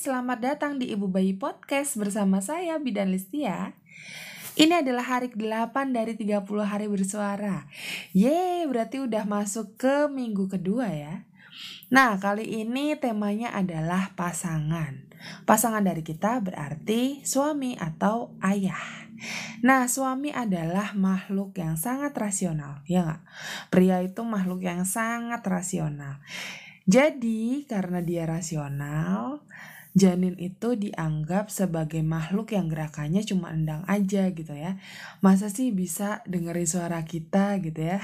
selamat datang di Ibu Bayi Podcast bersama saya Bidan Listia. Ini adalah hari ke-8 dari 30 hari bersuara. Yeay, berarti udah masuk ke minggu kedua ya. Nah, kali ini temanya adalah pasangan. Pasangan dari kita berarti suami atau ayah. Nah, suami adalah makhluk yang sangat rasional, ya nggak? Pria itu makhluk yang sangat rasional. Jadi, karena dia rasional, janin itu dianggap sebagai makhluk yang gerakannya cuma endang aja gitu ya. Masa sih bisa dengerin suara kita gitu ya?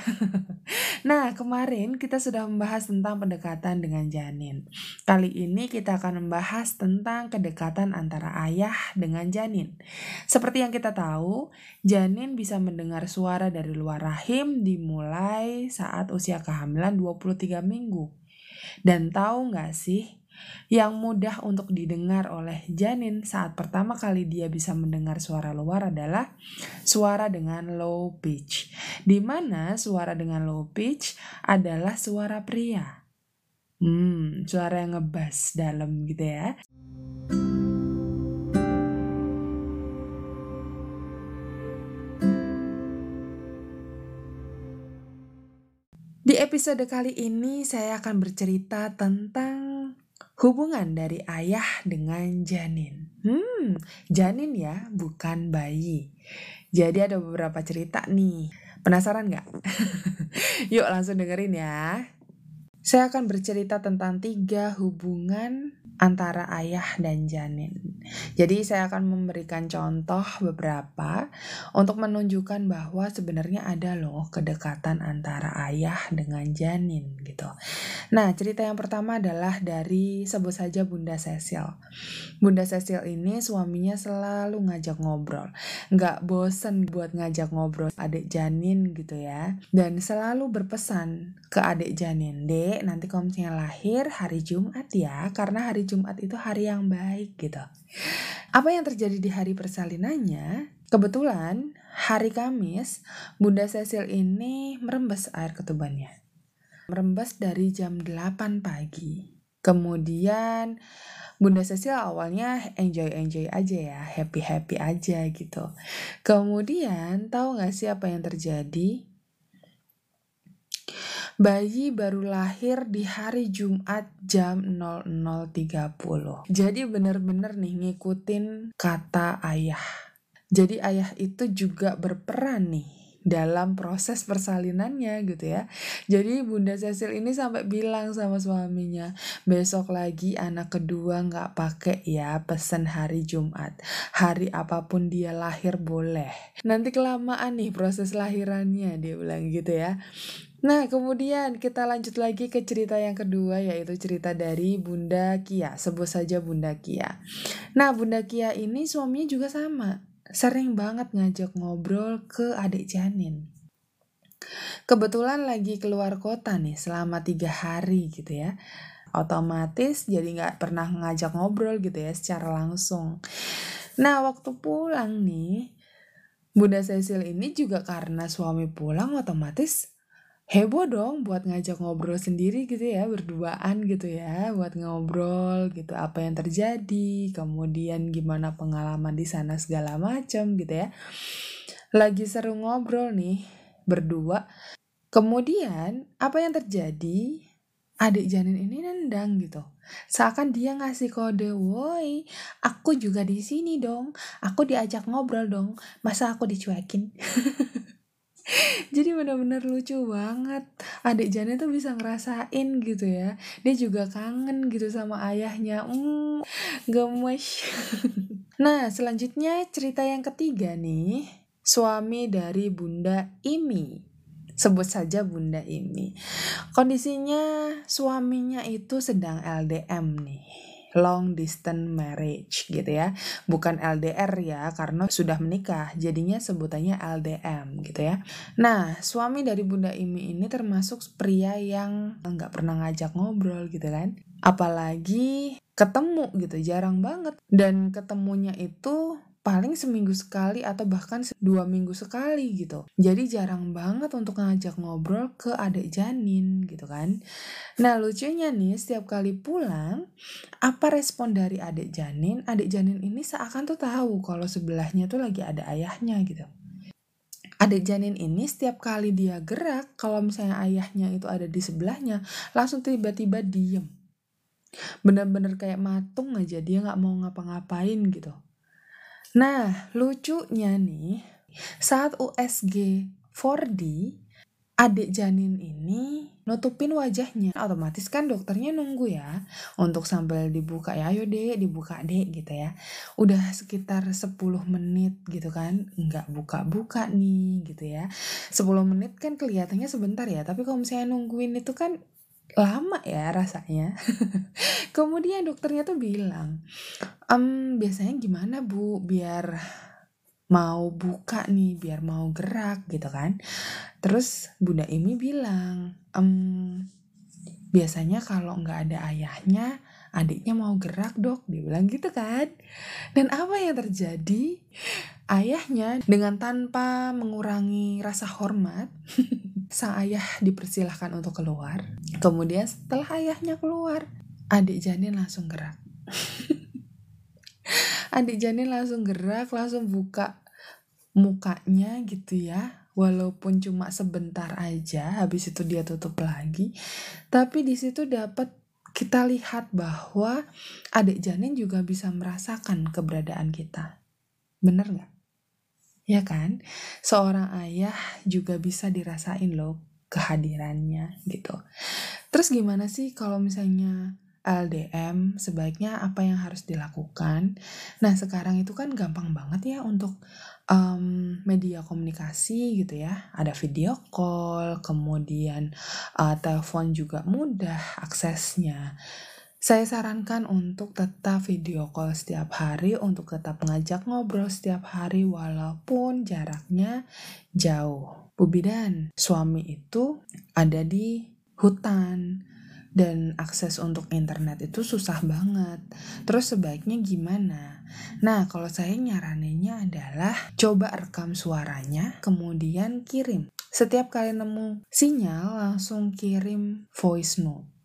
nah, kemarin kita sudah membahas tentang pendekatan dengan janin. Kali ini kita akan membahas tentang kedekatan antara ayah dengan janin. Seperti yang kita tahu, janin bisa mendengar suara dari luar rahim dimulai saat usia kehamilan 23 minggu. Dan tahu nggak sih, yang mudah untuk didengar oleh janin saat pertama kali dia bisa mendengar suara luar adalah suara dengan low pitch. Di mana suara dengan low pitch adalah suara pria. Hmm, suara yang ngebas dalam gitu ya. Di episode kali ini saya akan bercerita tentang hubungan dari ayah dengan janin. Hmm, janin ya, bukan bayi. Jadi ada beberapa cerita nih. Penasaran nggak? Yuk langsung dengerin ya. Saya akan bercerita tentang tiga hubungan antara ayah dan janin. Jadi saya akan memberikan contoh beberapa untuk menunjukkan bahwa sebenarnya ada loh kedekatan antara ayah dengan janin gitu. Nah cerita yang pertama adalah dari sebut saja Bunda Cecil. Bunda Cecil ini suaminya selalu ngajak ngobrol. Nggak bosen buat ngajak ngobrol adik janin gitu ya. Dan selalu berpesan ke adik janin, dek nanti kalau misalnya lahir hari Jumat ya, karena hari Jumat itu hari yang baik gitu. Apa yang terjadi di hari persalinannya? Kebetulan hari Kamis, Bunda Cecil ini merembes air ketubannya. Merembes dari jam 8 pagi. Kemudian Bunda Cecil awalnya enjoy-enjoy aja ya, happy-happy aja gitu. Kemudian tahu gak sih apa yang terjadi? Bayi baru lahir di hari Jumat jam 00.30. Jadi bener-bener nih ngikutin kata ayah. Jadi ayah itu juga berperan nih dalam proses persalinannya gitu ya. Jadi Bunda Cecil ini sampai bilang sama suaminya, besok lagi anak kedua nggak pakai ya pesen hari Jumat. Hari apa pun dia lahir boleh. Nanti kelamaan nih proses lahirannya dia bilang gitu ya. Nah, kemudian kita lanjut lagi ke cerita yang kedua yaitu cerita dari Bunda Kia. Sebut saja Bunda Kia. Nah, Bunda Kia ini suaminya juga sama. Sering banget ngajak ngobrol ke adik janin. Kebetulan lagi keluar kota nih selama tiga hari gitu ya. Otomatis jadi nggak pernah ngajak ngobrol gitu ya secara langsung. Nah, waktu pulang nih, Bunda Cecil ini juga karena suami pulang otomatis heboh dong buat ngajak ngobrol sendiri gitu ya berduaan gitu ya buat ngobrol gitu apa yang terjadi kemudian gimana pengalaman di sana segala macam gitu ya. Lagi seru ngobrol nih berdua. Kemudian apa yang terjadi? Adik janin ini nendang gitu. Seakan dia ngasih kode woi aku juga di sini dong. Aku diajak ngobrol dong. Masa aku dicuekin jadi benar-benar lucu banget. Adik Jana tuh bisa ngerasain gitu ya. Dia juga kangen gitu sama ayahnya. Hmm gemes. Nah selanjutnya cerita yang ketiga nih. Suami dari Bunda Imi. Sebut saja Bunda Imi. Kondisinya suaminya itu sedang LDM nih long distance marriage gitu ya. Bukan LDR ya karena sudah menikah jadinya sebutannya LDM gitu ya. Nah suami dari Bunda Imi ini termasuk pria yang nggak pernah ngajak ngobrol gitu kan. Apalagi ketemu gitu jarang banget dan ketemunya itu paling seminggu sekali atau bahkan dua minggu sekali gitu. Jadi jarang banget untuk ngajak ngobrol ke adik janin gitu kan. Nah lucunya nih setiap kali pulang, apa respon dari adik janin? Adik janin ini seakan tuh tahu kalau sebelahnya tuh lagi ada ayahnya gitu. Adik janin ini setiap kali dia gerak, kalau misalnya ayahnya itu ada di sebelahnya, langsung tiba-tiba diem. Bener-bener kayak matung aja, dia nggak mau ngapa-ngapain gitu. Nah, lucunya nih, saat USG 4D, adik janin ini nutupin wajahnya. Otomatis kan dokternya nunggu ya untuk sambil dibuka ya, ayo dek dibuka dek gitu ya. Udah sekitar 10 menit gitu kan, nggak buka-buka nih gitu ya. 10 menit kan kelihatannya sebentar ya, tapi kalau misalnya nungguin itu kan lama ya rasanya. Kemudian dokternya tuh bilang, um, biasanya gimana bu biar mau buka nih, biar mau gerak gitu kan. Terus Bunda Imi bilang, um, biasanya kalau nggak ada ayahnya, adiknya mau gerak dok, dia bilang gitu kan. Dan apa yang terjadi? Ayahnya dengan tanpa mengurangi rasa hormat, sang ayah dipersilahkan untuk keluar. Kemudian setelah ayahnya keluar, adik janin langsung gerak. adik janin langsung gerak, langsung buka mukanya gitu ya. Walaupun cuma sebentar aja, habis itu dia tutup lagi. Tapi di situ dapat kita lihat bahwa adik janin juga bisa merasakan keberadaan kita. Bener nggak? Ya kan? Seorang ayah juga bisa dirasain loh kehadirannya gitu. Terus gimana sih kalau misalnya LDM sebaiknya apa yang harus dilakukan. Nah sekarang itu kan gampang banget ya untuk um, media komunikasi gitu ya. Ada video call, kemudian uh, telepon juga mudah aksesnya. Saya sarankan untuk tetap video call setiap hari, untuk tetap mengajak ngobrol setiap hari walaupun jaraknya jauh. Bu Bidan, suami itu ada di hutan dan akses untuk internet itu susah banget. Terus sebaiknya gimana? Nah, kalau saya nyaraninnya adalah coba rekam suaranya, kemudian kirim. Setiap kali nemu sinyal langsung kirim voice note.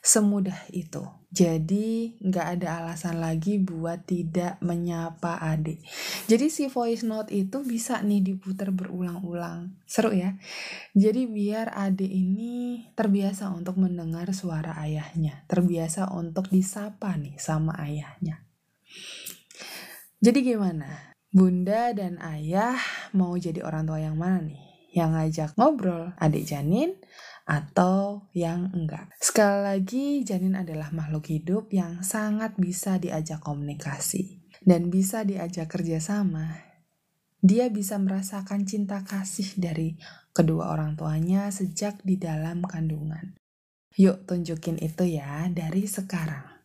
Semudah itu. Jadi nggak ada alasan lagi buat tidak menyapa adik. Jadi si voice note itu bisa nih diputar berulang-ulang. Seru ya. Jadi biar adik ini terbiasa untuk mendengar suara ayahnya. Terbiasa untuk disapa nih sama ayahnya. Jadi gimana? Bunda dan ayah mau jadi orang tua yang mana nih? Yang ngajak ngobrol adik janin atau yang enggak. Sekali lagi, janin adalah makhluk hidup yang sangat bisa diajak komunikasi dan bisa diajak kerjasama. Dia bisa merasakan cinta kasih dari kedua orang tuanya sejak di dalam kandungan. Yuk tunjukin itu ya dari sekarang.